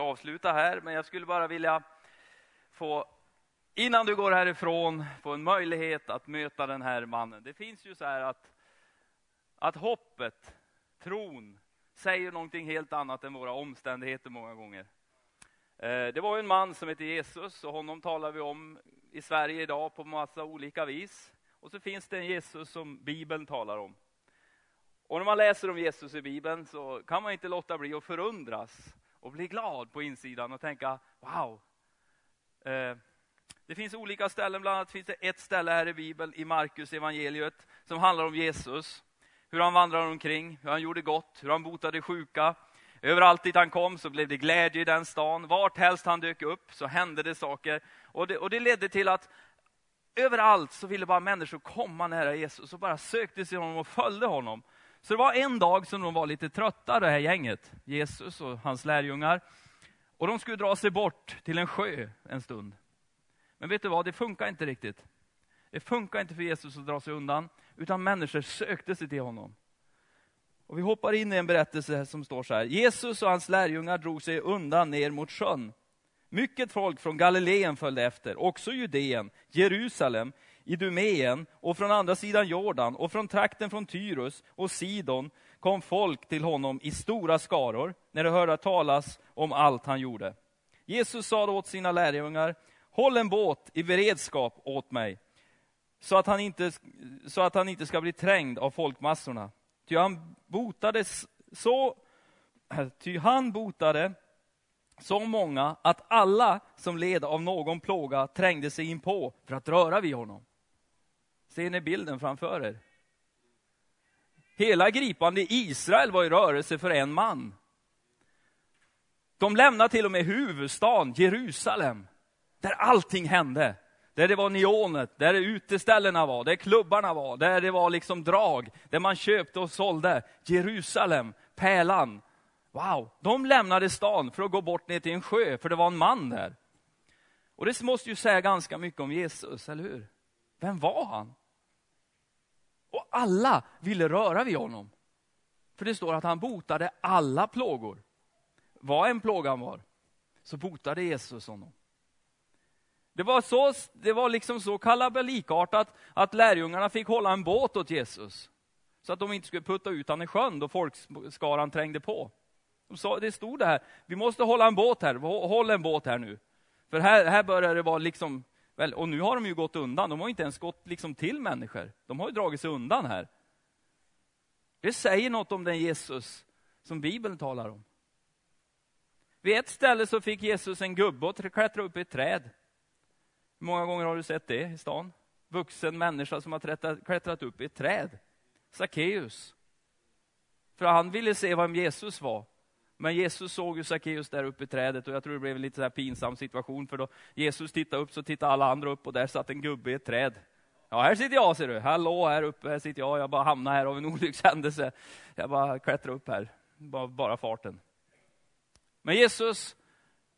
måste avsluta här, men jag skulle bara vilja få, innan du går härifrån, få en möjlighet att möta den här mannen. Det finns ju så här att, att hoppet, tron, säger någonting helt annat än våra omständigheter många gånger. Eh, det var en man som hette Jesus och honom talar vi om i Sverige idag på massa olika vis. Och så finns det en Jesus som Bibeln talar om. Och när man läser om Jesus i Bibeln så kan man inte låta bli att förundras och bli glad på insidan och tänka wow. Eh, det finns olika ställen, bland annat finns det ett ställe här i Bibeln i Markus evangeliet som handlar om Jesus. Hur han vandrade omkring, hur han gjorde gott, hur han botade sjuka. Överallt dit han kom så blev det glädje i den stan. Vart helst han dök upp så hände det saker. Och det, och det ledde till att överallt så ville bara människor komma nära Jesus och bara sökte sig honom och följde honom. Så det var en dag som de var lite trötta, det här gänget, Jesus och hans lärjungar. Och de skulle dra sig bort till en sjö en stund. Men vet du vad, det funkar inte riktigt. Det funkar inte för Jesus att dra sig undan, utan människor sökte sig till honom. Och vi hoppar in i en berättelse som står så här. Jesus och hans lärjungar drog sig undan ner mot sjön. Mycket folk från Galileen följde efter, också Judeen, Jerusalem, Idumeen och från andra sidan Jordan och från trakten från Tyrus och Sidon kom folk till honom i stora skaror när de hörde talas om allt han gjorde. Jesus sa åt sina lärjungar, håll en båt i beredskap åt mig, så att han inte, så att han inte ska bli trängd av folkmassorna. Ty han botade så, ty han botade så många att alla som led av någon plåga trängde sig in på för att röra vid honom. Ser ni bilden framför er? Hela gripande Israel var i rörelse för en man. De lämnade till och med huvudstaden Jerusalem, där allting hände. Där det var neonet, där uteställena var, där klubbarna var, där det var liksom drag, där man köpte och sålde. Jerusalem, pärlan. Wow, de lämnade stan för att gå bort ner till en sjö, för det var en man där. Och det måste ju säga ganska mycket om Jesus, eller hur? Vem var han? Och alla ville röra vid honom. För det står att han botade alla plågor. Vad en plågan var, så botade Jesus honom. Det var, så, det var liksom så kalabalikartat att lärjungarna fick hålla en båt åt Jesus. Så att de inte skulle putta ut honom i sjön då folkskaran trängde på. De sa, det stod det här, vi måste hålla en båt här, håll en båt här nu. För här, här börjar det vara liksom Väl, och nu har de ju gått undan, de har inte ens gått liksom till människor. De har ju dragit sig undan här. Det säger något om den Jesus som Bibeln talar om. Vid ett ställe så fick Jesus en gubbe att klättra upp i ett träd. Hur många gånger har du sett det i stan? Vuxen människa som har klättrat upp i ett träd. Sackeus. För han ville se vem Jesus var. Men Jesus såg ju Sackeus där uppe i trädet och jag tror det blev en lite så här pinsam situation för då Jesus tittade upp så tittade alla andra upp och där satt en gubbe i ett träd. Ja, här sitter jag ser du. Hallå, här uppe, här sitter jag. Jag bara hamnade här av en olyckshändelse. Jag bara klättrade upp här, bara, bara farten. Men Jesus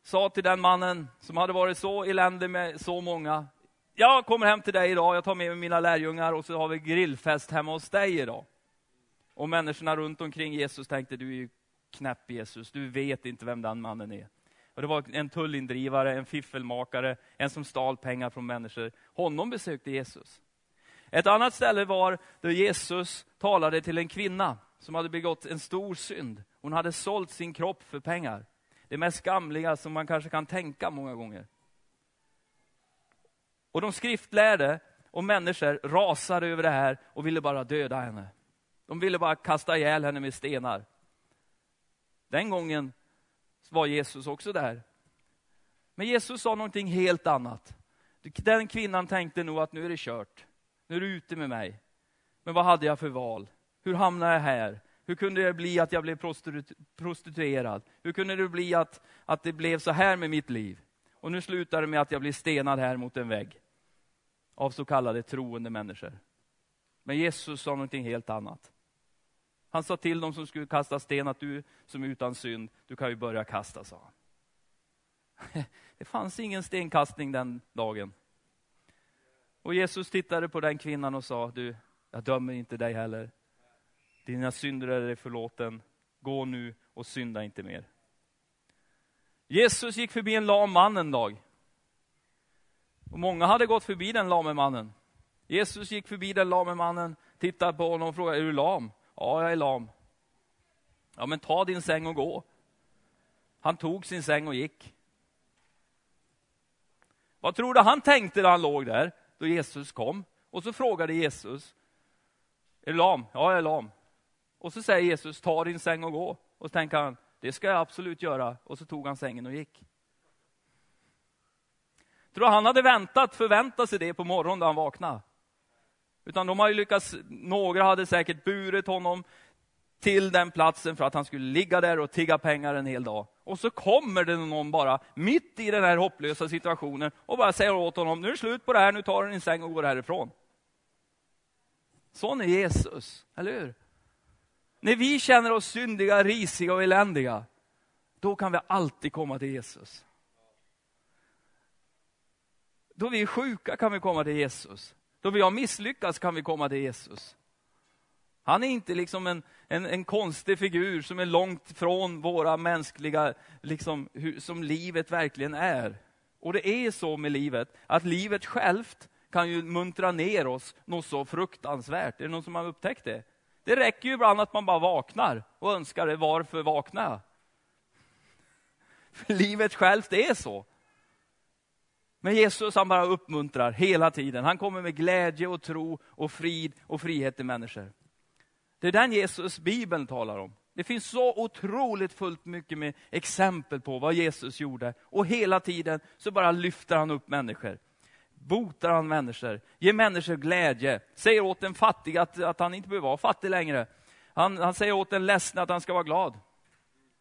sa till den mannen som hade varit så eländig med så många. Jag kommer hem till dig idag, jag tar med mig mina lärjungar och så har vi grillfest hemma hos dig idag. Och människorna runt omkring Jesus tänkte, du är ju knäpp Jesus, du vet inte vem den mannen är. Och det var en tullindrivare, en fiffelmakare, en som stal pengar från människor. Honom besökte Jesus. Ett annat ställe var där Jesus talade till en kvinna som hade begått en stor synd. Hon hade sålt sin kropp för pengar. Det mest skamliga som man kanske kan tänka många gånger. Och de skriftlärde och människor rasade över det här och ville bara döda henne. De ville bara kasta ihjäl henne med stenar. Den gången var Jesus också där. Men Jesus sa någonting helt annat. Den kvinnan tänkte nog att nu är det kört. Nu är du ute med mig. Men vad hade jag för val? Hur hamnade jag här? Hur kunde det bli att jag blev prostituerad? Hur kunde det bli att, att det blev så här med mitt liv? Och nu slutar det med att jag blir stenad här mot en vägg. Av så kallade troende människor. Men Jesus sa någonting helt annat. Han sa till dem som skulle kasta sten att du som är utan synd, du kan ju börja kasta, sa han. Det fanns ingen stenkastning den dagen. Och Jesus tittade på den kvinnan och sa, du, jag dömer inte dig heller. Dina synder är dig förlåten. Gå nu och synda inte mer. Jesus gick förbi en lam man en dag. Och många hade gått förbi den lame mannen. Jesus gick förbi den lame mannen, tittade på honom och frågade, är du lam? Ja, jag är lam. Ja, men ta din säng och gå. Han tog sin säng och gick. Vad tror du han tänkte när han låg där, då Jesus kom? Och så frågade Jesus, är du lam? Ja, jag är lam. Och så säger Jesus, ta din säng och gå. Och så tänker han, det ska jag absolut göra. Och så tog han sängen och gick. Tror du han hade väntat, förväntat sig det på morgonen när han vaknade? Utan de har ju lyckats, några hade säkert burit honom till den platsen för att han skulle ligga där och tigga pengar en hel dag. Och så kommer det någon bara mitt i den här hopplösa situationen och bara säger åt honom, nu är det slut på det här, nu tar du din säng och går härifrån. Sån är Jesus, eller hur? När vi känner oss syndiga, risiga och eländiga, då kan vi alltid komma till Jesus. Då vi är sjuka kan vi komma till Jesus. Då vi har misslyckats kan vi komma till Jesus. Han är inte liksom en, en, en konstig figur som är långt från våra mänskliga, liksom, hur, som livet verkligen är. Och det är så med livet, att livet självt kan ju muntra ner oss något så fruktansvärt. Är det någon som har upptäckt det? Det räcker ju ibland att man bara vaknar och önskar det, varför vaknar jag? För livet självt är så. Men Jesus han bara uppmuntrar hela tiden. Han kommer med glädje och tro och frid och frihet till människor. Det är den Jesus Bibeln talar om. Det finns så otroligt fullt mycket med exempel på vad Jesus gjorde. Och hela tiden så bara lyfter han upp människor. Botar han människor, ger människor glädje, säger åt den fattige att, att han inte behöver vara fattig längre. Han, han säger åt den ledsne att han ska vara glad.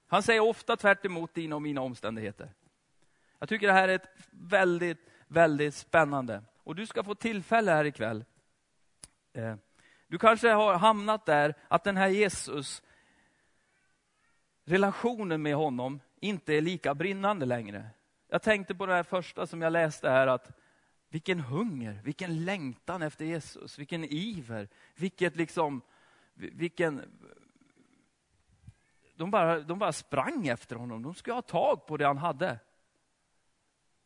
Han säger ofta tvärt emot dina och mina omständigheter. Jag tycker det här är ett väldigt, väldigt spännande. Och du ska få tillfälle här ikväll. Eh, du kanske har hamnat där att den här Jesus, relationen med honom inte är lika brinnande längre. Jag tänkte på det här första som jag läste här, att vilken hunger, vilken längtan efter Jesus, vilken iver, vilket liksom, vilken... De bara, de bara sprang efter honom, de skulle ha tag på det han hade.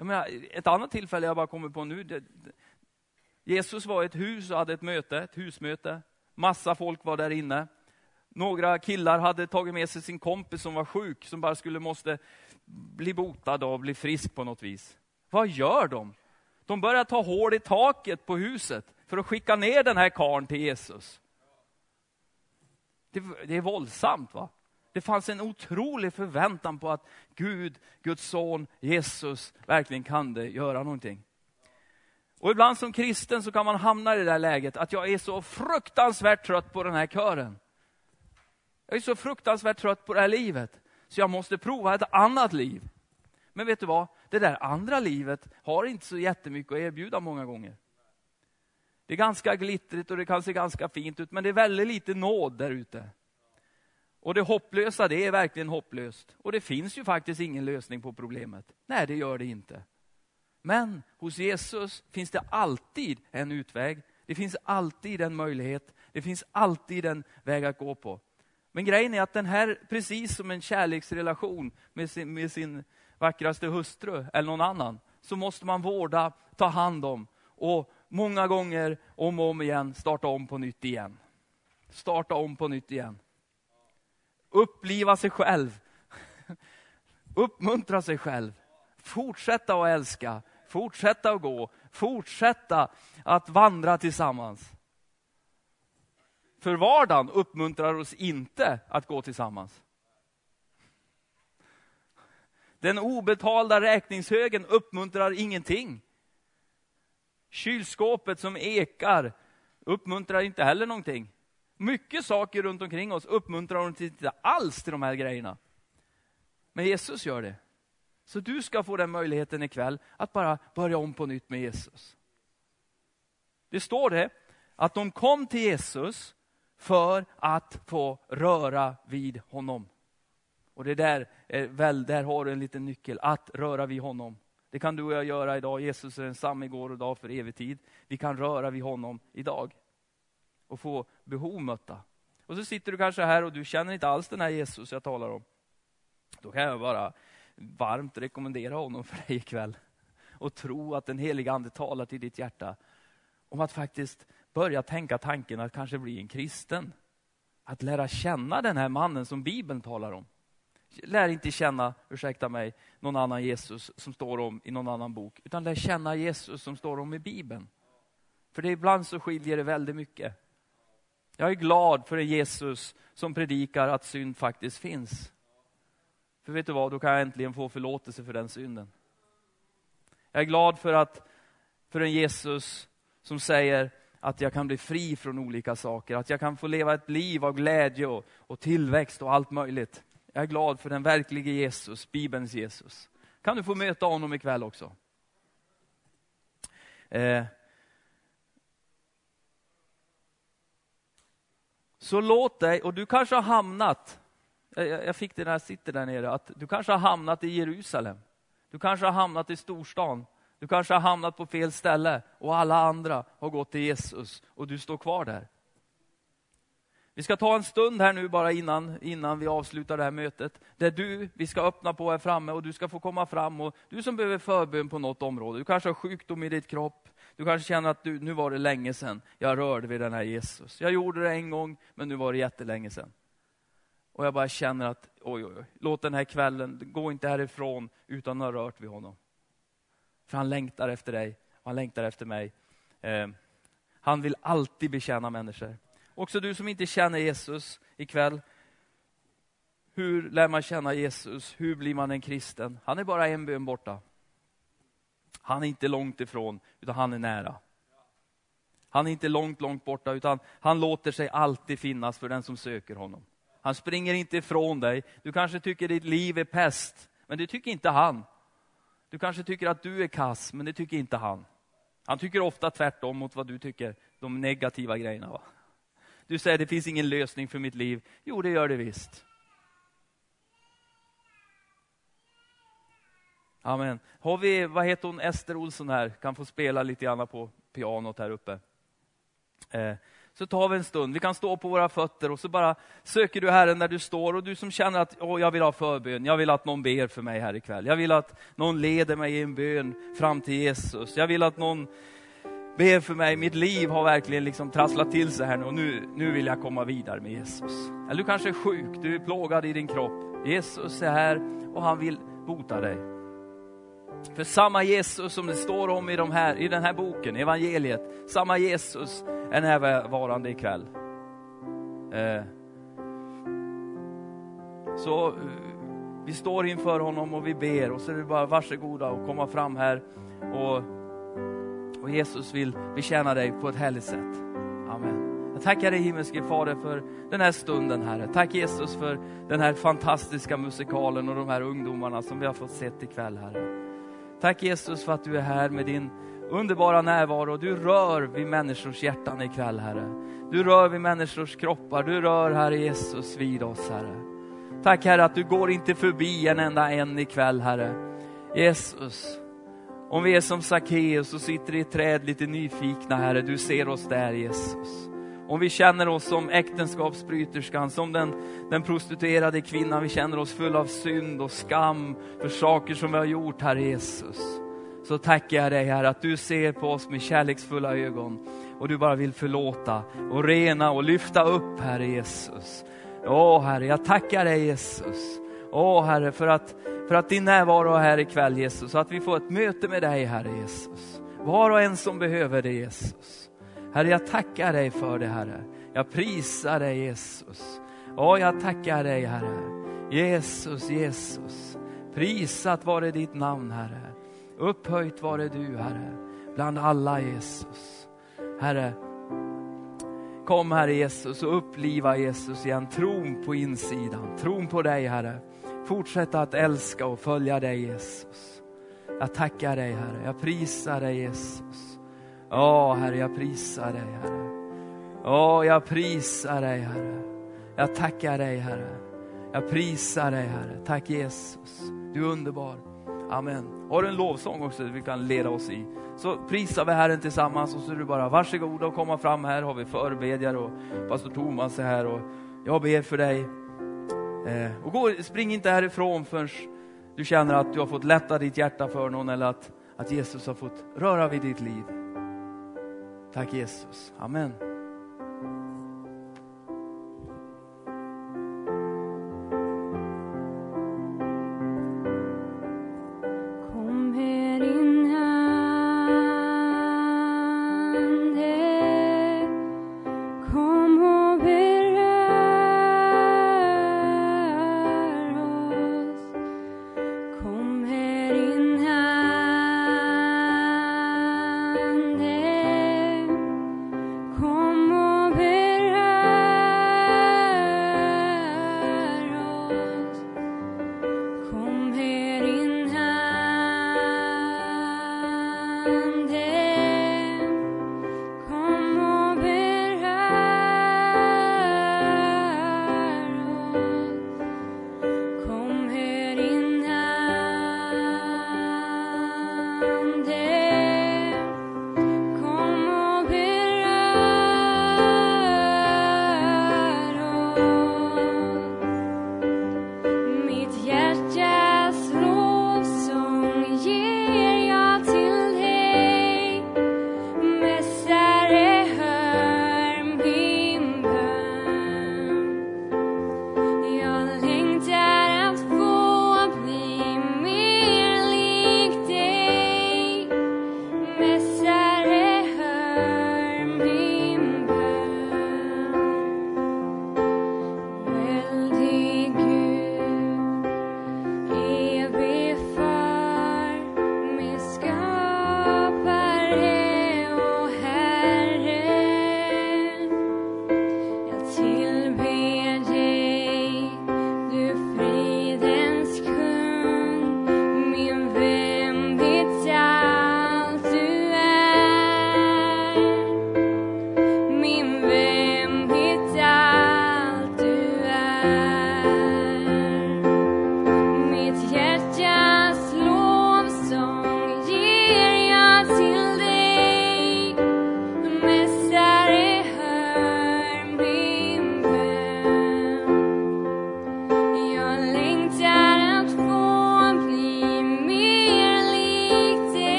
Jag menar, ett annat tillfälle jag bara kommer på nu, det, Jesus var i ett hus och hade ett möte, ett husmöte. Massa folk var där inne. Några killar hade tagit med sig sin kompis som var sjuk, som bara skulle måste bli botad och bli frisk på något vis. Vad gör de? De börjar ta hål i taket på huset för att skicka ner den här karn till Jesus. Det, det är våldsamt va? Det fanns en otrolig förväntan på att Gud, Guds son, Jesus verkligen kan det göra någonting. Och ibland som kristen så kan man hamna i det där läget att jag är så fruktansvärt trött på den här kören. Jag är så fruktansvärt trött på det här livet, så jag måste prova ett annat liv. Men vet du vad? Det där andra livet har inte så jättemycket att erbjuda många gånger. Det är ganska glittrigt och det kan se ganska fint ut, men det är väldigt lite nåd där ute. Och det hopplösa, det är verkligen hopplöst. Och det finns ju faktiskt ingen lösning på problemet. Nej, det gör det inte. Men hos Jesus finns det alltid en utväg. Det finns alltid en möjlighet. Det finns alltid en väg att gå på. Men grejen är att den här, precis som en kärleksrelation med sin, med sin vackraste hustru eller någon annan, så måste man vårda, ta hand om och många gånger om och om igen starta om på nytt igen. Starta om på nytt igen. Uppliva sig själv. Uppmuntra sig själv. Fortsätta att älska, fortsätta att gå, fortsätta att vandra tillsammans. För vardagen uppmuntrar oss inte att gå tillsammans. Den obetalda räkningshögen uppmuntrar ingenting. Kylskåpet som ekar uppmuntrar inte heller någonting. Mycket saker runt omkring oss uppmuntrar oss inte alls till de här grejerna. Men Jesus gör det. Så du ska få den möjligheten ikväll att bara börja om på nytt med Jesus. Det står det att de kom till Jesus för att få röra vid honom. Och det där, är väl, där har du en liten nyckel, att röra vid honom. Det kan du och jag göra idag. Jesus är densamme igår och idag för evig tid. Vi kan röra vid honom idag och få behov mötta. Och så sitter du kanske här och du känner inte alls den här Jesus jag talar om. Då kan jag bara varmt rekommendera honom för dig ikväll. Och tro att den heliga ande talar till ditt hjärta. Om att faktiskt börja tänka tanken att kanske bli en kristen. Att lära känna den här mannen som Bibeln talar om. Lär inte känna, ursäkta mig, någon annan Jesus som står om i någon annan bok. Utan lär känna Jesus som står om i Bibeln. För det ibland så skiljer det väldigt mycket. Jag är glad för en Jesus som predikar att synd faktiskt finns. För vet du vad, då kan jag äntligen få förlåtelse för den synden. Jag är glad för att för en Jesus som säger att jag kan bli fri från olika saker, att jag kan få leva ett liv av glädje och, och tillväxt och allt möjligt. Jag är glad för den verkliga Jesus, Bibelns Jesus. Kan du få möta honom ikväll också? Eh. Så låt dig, och du kanske har hamnat, jag fick det när jag sitter där nere, att du kanske har hamnat i Jerusalem. Du kanske har hamnat i storstan. Du kanske har hamnat på fel ställe och alla andra har gått till Jesus och du står kvar där. Vi ska ta en stund här nu bara innan, innan vi avslutar det här mötet. Där du, vi ska öppna på här framme och du ska få komma fram. Och du som behöver förbön på något område, du kanske har sjukdom i ditt kropp. Du kanske känner att du, nu var det länge sedan jag rörde vid den här Jesus. Jag gjorde det en gång, men nu var det jättelänge sedan. Och jag bara känner att, oj, oj, oj, låt den här kvällen, gå inte härifrån utan att ha rört vid honom. För han längtar efter dig och han längtar efter mig. Eh, han vill alltid betjäna människor. Också du som inte känner Jesus ikväll. Hur lär man känna Jesus? Hur blir man en kristen? Han är bara en bön borta. Han är inte långt ifrån, utan han är nära. Han är inte långt, långt borta, utan han låter sig alltid finnas för den som söker honom. Han springer inte ifrån dig. Du kanske tycker ditt liv är pest, men det tycker inte han. Du kanske tycker att du är kass, men det tycker inte han. Han tycker ofta tvärtom mot vad du tycker, de negativa grejerna. Va? Du säger det finns ingen lösning för mitt liv. Jo, det gör det visst. Amen. Har vi, vad heter hon, Ester Olsson här, kan få spela lite grann på pianot här uppe. Eh, så tar vi en stund, vi kan stå på våra fötter och så bara söker du Herren där du står och du som känner att oh, jag vill ha förbön, jag vill att någon ber för mig här ikväll. Jag vill att någon leder mig i en bön fram till Jesus. Jag vill att någon ber för mig, mitt liv har verkligen liksom trasslat till sig här nu och nu, nu vill jag komma vidare med Jesus. Eller du kanske är sjuk, du är plågad i din kropp. Jesus är här och han vill bota dig. För samma Jesus som det står om i, de här, i den här boken, evangeliet, samma Jesus är närvarande ikväll. Eh, så eh, vi står inför honom och vi ber och så är det bara varsågoda och komma fram här. Och, och Jesus vill betjäna dig på ett härligt sätt. Amen. Jag tackar dig himmelske Fader för den här stunden Herre. Tack Jesus för den här fantastiska musikalen och de här ungdomarna som vi har fått sett ikväll Herre. Tack Jesus för att du är här med din underbara närvaro. Du rör vid människors hjärtan ikväll, Herre. Du rör vid människors kroppar. Du rör, Herre Jesus, vid oss, Herre. Tack Herre att du går inte förbi en enda en ikväll, Herre. Jesus, om vi är som Sackeus och sitter i ett träd lite nyfikna, Herre, du ser oss där, Jesus. Om vi känner oss som äktenskapsbryterskan, som den, den prostituerade kvinnan, vi känner oss fulla av synd och skam för saker som vi har gjort, Herre Jesus så tackar jag dig Herre att du ser på oss med kärleksfulla ögon och du bara vill förlåta och rena och lyfta upp Herre Jesus. Åh Herre, jag tackar dig Jesus. Åh Herre, för att, för att din närvaro är här ikväll Jesus, så att vi får ett möte med dig Herre Jesus. Var och en som behöver det Jesus. Herre, jag tackar dig för det Herre. Jag prisar dig Jesus. Ja, jag tackar dig Herre. Jesus, Jesus. Prisat vare ditt namn Herre. Upphöjt vare du, Herre, bland alla Jesus. Herre, kom Herre Jesus och uppliva Jesus igen. Tron på insidan, tron på dig Herre. Fortsätta att älska och följa dig Jesus. Jag tackar dig Herre, jag prisar dig Jesus. Ja Herre, jag prisar dig Herre. Ja, jag prisar dig Herre. Jag tackar dig Herre. Jag prisar dig Herre. Tack Jesus. Du är underbar. Amen. Har du en lovsång också vi kan leda oss i, så prisar vi Herren tillsammans och så är du bara varsågod och komma fram här. Har vi förbedjare och pastor Thomas är här och jag ber för dig. Eh, och gå, spring inte härifrån förrän du känner att du har fått lätta ditt hjärta för någon eller att, att Jesus har fått röra vid ditt liv. Tack Jesus. Amen.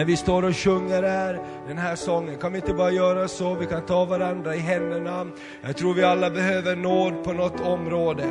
När vi står och sjunger här, den här sången, kan vi inte bara göra så, vi kan ta varandra i händerna. Jag tror vi alla behöver nåd på något område.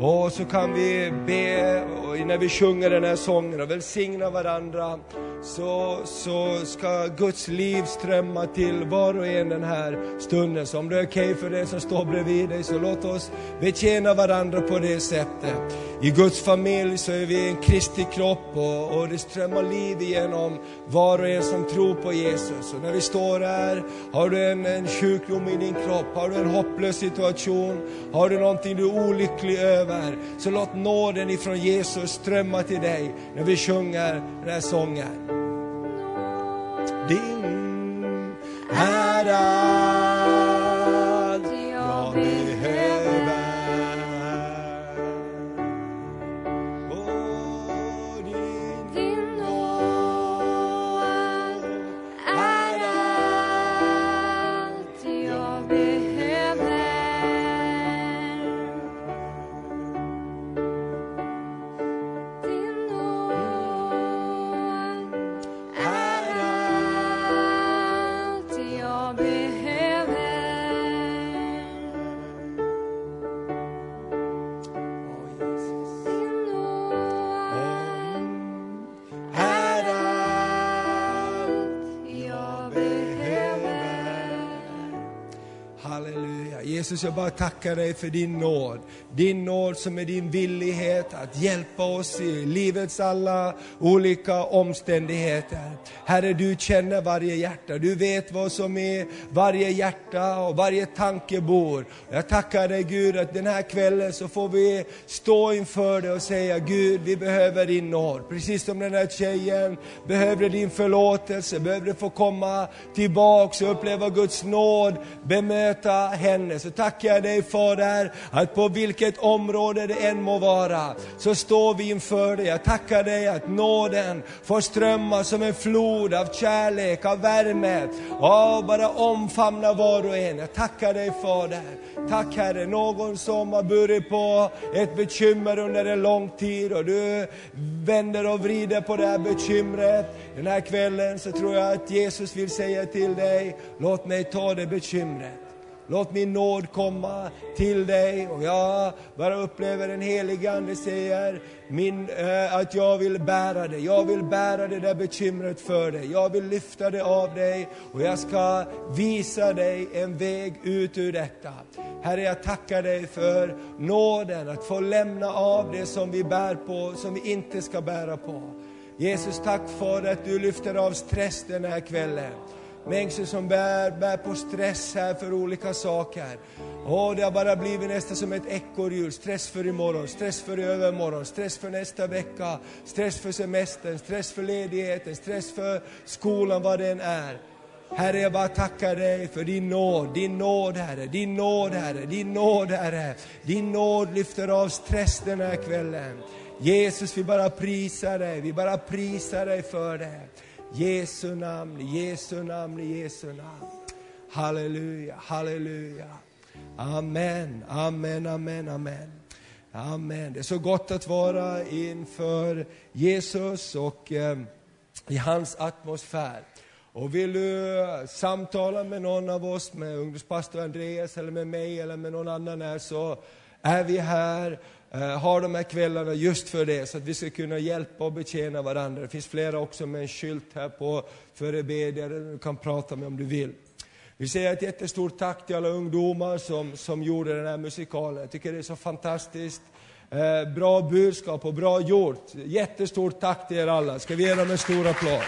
Och så kan vi be när vi sjunger den här sången och välsigna varandra. Så, så ska Guds liv strömma till var och en den här stunden. Så om det är okej okay för dig som står bredvid dig, så låt oss betjäna varandra på det sättet. I Guds familj så är vi en Kristi kropp och, och det strömmar liv igenom var och en som tror på Jesus. Och när vi står här, har du en, en sjukdom i din kropp, har du en hopplös situation, har du någonting du är olycklig över, så låt nåden ifrån Jesus strömma till dig när vi sjunger den här sången. Din ära. Jesus, jag bara tackar dig för din nåd. Din nåd som är din villighet att hjälpa oss i livets alla olika omständigheter. Herre, du känner varje hjärta. Du vet vad som är varje hjärta och varje tanke bor. Jag tackar dig Gud att den här kvällen så får vi stå inför dig och säga Gud, vi behöver din nåd. Precis som den här tjejen behövde din förlåtelse, behövde få komma tillbaks och uppleva Guds nåd, bemöta henne. Så tackar jag dig Fader, att på vilket vilket område det än må vara, så står vi inför dig. Jag tackar dig att nåden får strömma som en flod av kärlek, av värme, och bara omfamna var och en. Jag tackar dig Fader. Tack Herre, någon som har burit på ett bekymmer under en lång tid och du vänder och vrider på det här bekymret. Den här kvällen så tror jag att Jesus vill säga till dig, låt mig ta det bekymret. Låt min nåd komma till dig och jag bara upplever den helige Ande säger min, eh, att jag vill bära det. Jag vill bära det där bekymret för dig. Jag vill lyfta det av dig och jag ska visa dig en väg ut ur detta. Herre, jag tackar dig för nåden att få lämna av det som vi bär på, som vi inte ska bära på. Jesus, tack för att du lyfter av stress den här kvällen. Människor som bär, bär på stress här för olika saker. Åh, det har bara blivit nästan som ett ekorrhjul. Stress för imorgon, stress för i övermorgon, stress för nästa vecka, stress för semestern, stress för ledigheten, stress för skolan, vad det än är. Herre, jag bara tackar dig för din nåd, din nåd Herre, din nåd Herre, din nåd Herre. Din nåd lyfter av stress den här kvällen. Jesus, vi bara prisar dig, vi bara prisar dig för det. Jesu namn, Jesu namn, Jesu namn. Halleluja, halleluja. Amen, amen, amen, amen. Amen. Det är så gott att vara inför Jesus och eh, i hans atmosfär. Och vill du samtala med någon av oss, med ungdomspastor Andreas eller med mig eller med någon annan här, så är vi här, Eh, har de här kvällarna just för det, så att vi ska kunna hjälpa och betjäna varandra. Det finns flera också med en skylt här på förebedjare, du kan prata med om du vill. Vi säger ett jättestort tack till alla ungdomar som, som gjorde den här musikalen. Jag tycker det är så fantastiskt. Eh, bra budskap och bra gjort. Jättestort tack till er alla. Ska vi ge dem en stor applåd?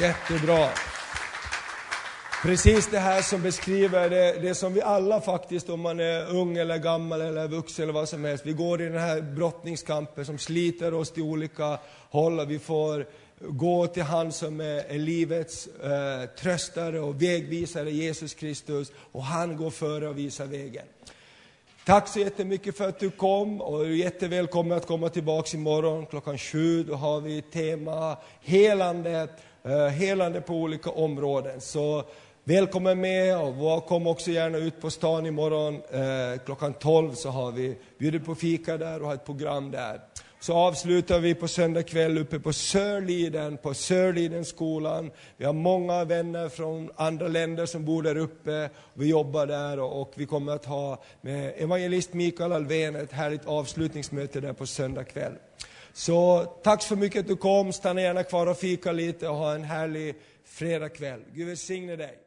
Jättebra. Precis det här som beskriver det, det som vi alla faktiskt, om man är ung eller gammal eller vuxen eller vad som helst, vi går i den här brottningskampen som sliter oss till olika håll och vi får gå till han som är, är livets eh, tröstare och vägvisare, Jesus Kristus, och han går före och visar vägen. Tack så jättemycket för att du kom och du är jättevälkommen att komma tillbaks imorgon klockan sju. Då har vi tema helande, eh, helande på olika områden. Så välkommen med och kom också gärna ut på stan imorgon. Eh, klockan 12 så har vi bjudit på fika där och har ett program där. så avslutar vi på söndag kväll uppe på Sörliden, på Sörlidenskolan. Vi har många vänner från andra länder som bor där uppe. Vi jobbar där och, och vi kommer att ha med evangelist Mikael Alvén ett härligt avslutningsmöte där på söndag kväll. Så tack så mycket att du kom, stanna gärna kvar och fika lite och ha en härlig fredagkväll. Gud välsigne dig.